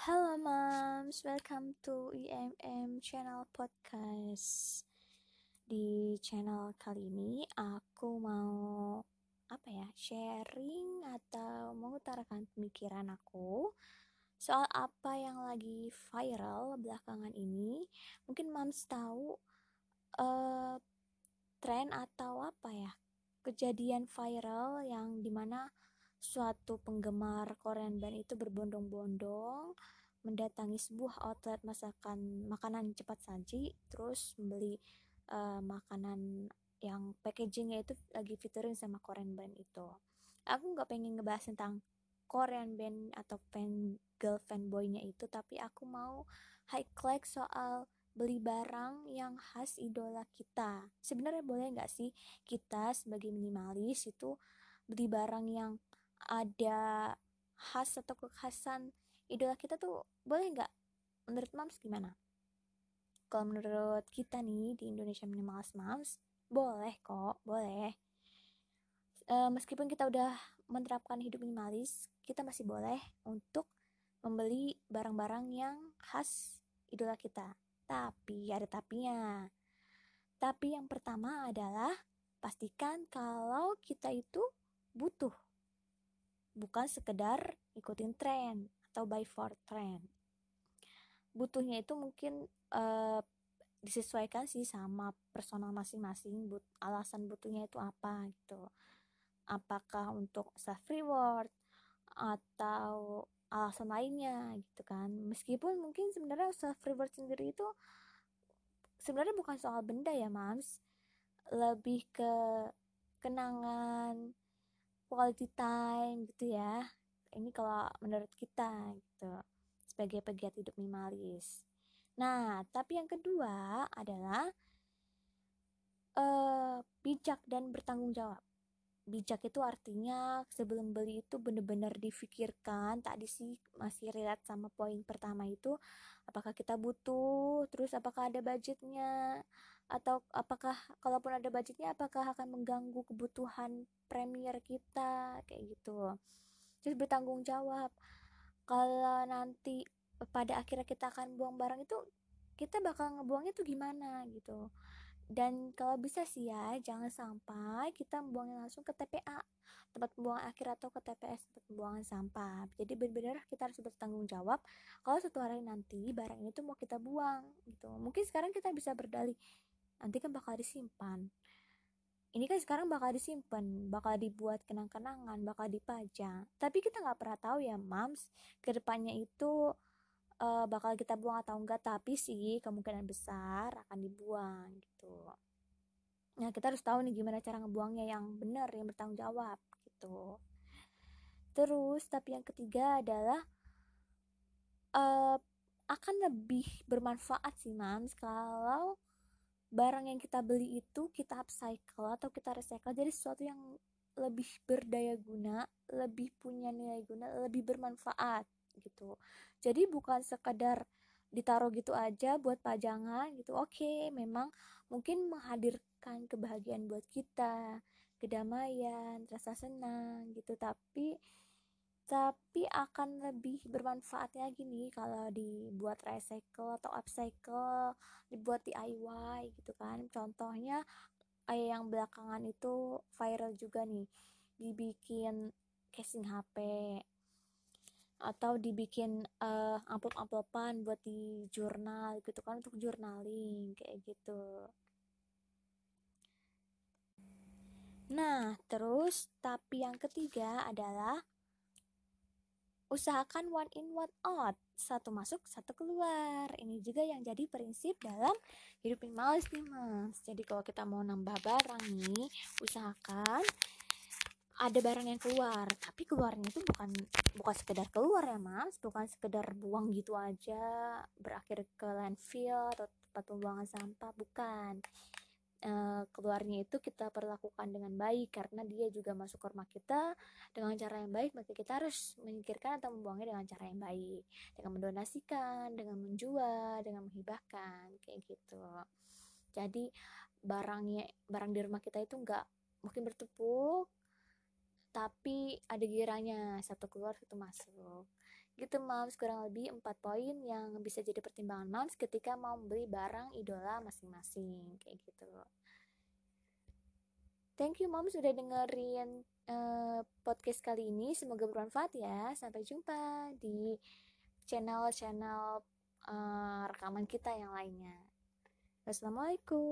Halo moms, welcome to IMM Channel Podcast. Di channel kali ini aku mau apa ya, sharing atau mengutarakan pemikiran aku soal apa yang lagi viral belakangan ini. Mungkin moms tahu uh, tren atau apa ya, kejadian viral yang di mana suatu penggemar Korean band itu berbondong-bondong mendatangi sebuah outlet masakan makanan cepat saji terus membeli uh, makanan yang packagingnya itu lagi featuring sama Korean band itu. Aku nggak pengen ngebahas tentang Korean band atau fan girl fanboynya itu tapi aku mau highlight soal beli barang yang khas idola kita. Sebenarnya boleh nggak sih kita sebagai minimalis itu beli barang yang ada khas atau kekhasan idola kita tuh boleh nggak? Menurut mams gimana? Kalau menurut kita nih di Indonesia Minimalis Moms boleh kok boleh. E, meskipun kita udah menerapkan hidup minimalis kita masih boleh untuk membeli barang-barang yang khas idola kita. Tapi ada tapinya. Tapi yang pertama adalah pastikan kalau kita itu butuh bukan sekedar ikutin tren atau buy for trend. Butuhnya itu mungkin uh, disesuaikan sih sama personal masing-masing but alasan butuhnya itu apa gitu. Apakah untuk self reward atau alasan lainnya gitu kan. Meskipun mungkin sebenarnya self reward sendiri itu sebenarnya bukan soal benda ya mams. Lebih ke kenangan quality time gitu ya. Ini kalau menurut kita gitu sebagai pegiat hidup minimalis. Nah tapi yang kedua adalah uh, bijak dan bertanggung jawab. Bijak itu artinya sebelum beli itu benar-benar difikirkan tadi sih masih relate sama poin pertama itu apakah kita butuh terus apakah ada budgetnya atau apakah kalaupun ada budgetnya apakah akan mengganggu kebutuhan premier kita? Kayak gitu. Terus bertanggung jawab. Kalau nanti pada akhirnya kita akan buang barang itu kita bakal ngebuangnya tuh gimana gitu. Dan kalau bisa sih ya jangan sampai kita membuangnya langsung ke TPA tempat pembuangan akhir atau ke TPS tempat pembuangan sampah. Jadi benar-benar kita harus bertanggung jawab. Kalau suatu hari nanti barang itu mau kita buang gitu. Mungkin sekarang kita bisa berdalih nanti kan bakal disimpan. Ini kan sekarang bakal disimpan bakal dibuat kenang-kenangan bakal dipajang tapi kita nggak pernah tahu ya mams ke depannya itu uh, bakal kita buang atau enggak tapi sih kemungkinan besar akan dibuang gitu. Nah kita harus tahu nih gimana cara ngebuangnya yang benar yang bertanggung jawab gitu. Terus tapi yang ketiga adalah uh, akan lebih bermanfaat sih mams kalau barang yang kita beli itu kita upcycle atau kita recycle. Jadi sesuatu yang lebih berdaya guna, lebih punya nilai guna, lebih bermanfaat gitu. Jadi bukan sekadar ditaruh gitu aja buat pajangan gitu. Oke okay, memang mungkin menghadirkan kebahagiaan buat kita kedamaian rasa senang gitu. Tapi tapi akan lebih bermanfaat lagi nih kalau dibuat recycle atau upcycle dibuat DIY gitu kan contohnya kayak yang belakangan itu viral juga nih dibikin casing HP atau dibikin uh, amplop-amplopan buat di jurnal gitu kan untuk journaling kayak gitu. Nah, terus tapi yang ketiga adalah usahakan one in one out. Satu masuk satu keluar. Ini juga yang jadi prinsip dalam hidup minimalis nih mas. Jadi kalau kita mau nambah barang nih usahakan ada barang yang keluar. Tapi keluarnya itu bukan bukan sekedar keluar ya mas. Bukan sekedar buang gitu aja berakhir ke landfill atau tempat pembuangan sampah. Bukan e, keluarnya itu kita perlakukan dengan baik karena dia juga masuk ke rumah kita dengan cara yang baik maka kita harus menyingkirkan atau membuangnya dengan cara yang baik. Dengan mendonasikan dengan menjual dengan menghibahkan kayak gitu. Jadi barangnya barang di rumah kita itu enggak mungkin bertumpuk tapi ada giranya satu keluar satu masuk gitu moms. Kurang lebih 4 poin yang bisa jadi pertimbangan moms ketika mau membeli barang idola masing-masing. Kayak gitu. Thank you moms sudah dengerin uh, podcast kali ini. Semoga bermanfaat ya. Sampai jumpa di channel-channel uh, rekaman kita yang lainnya. Wassalamualaikum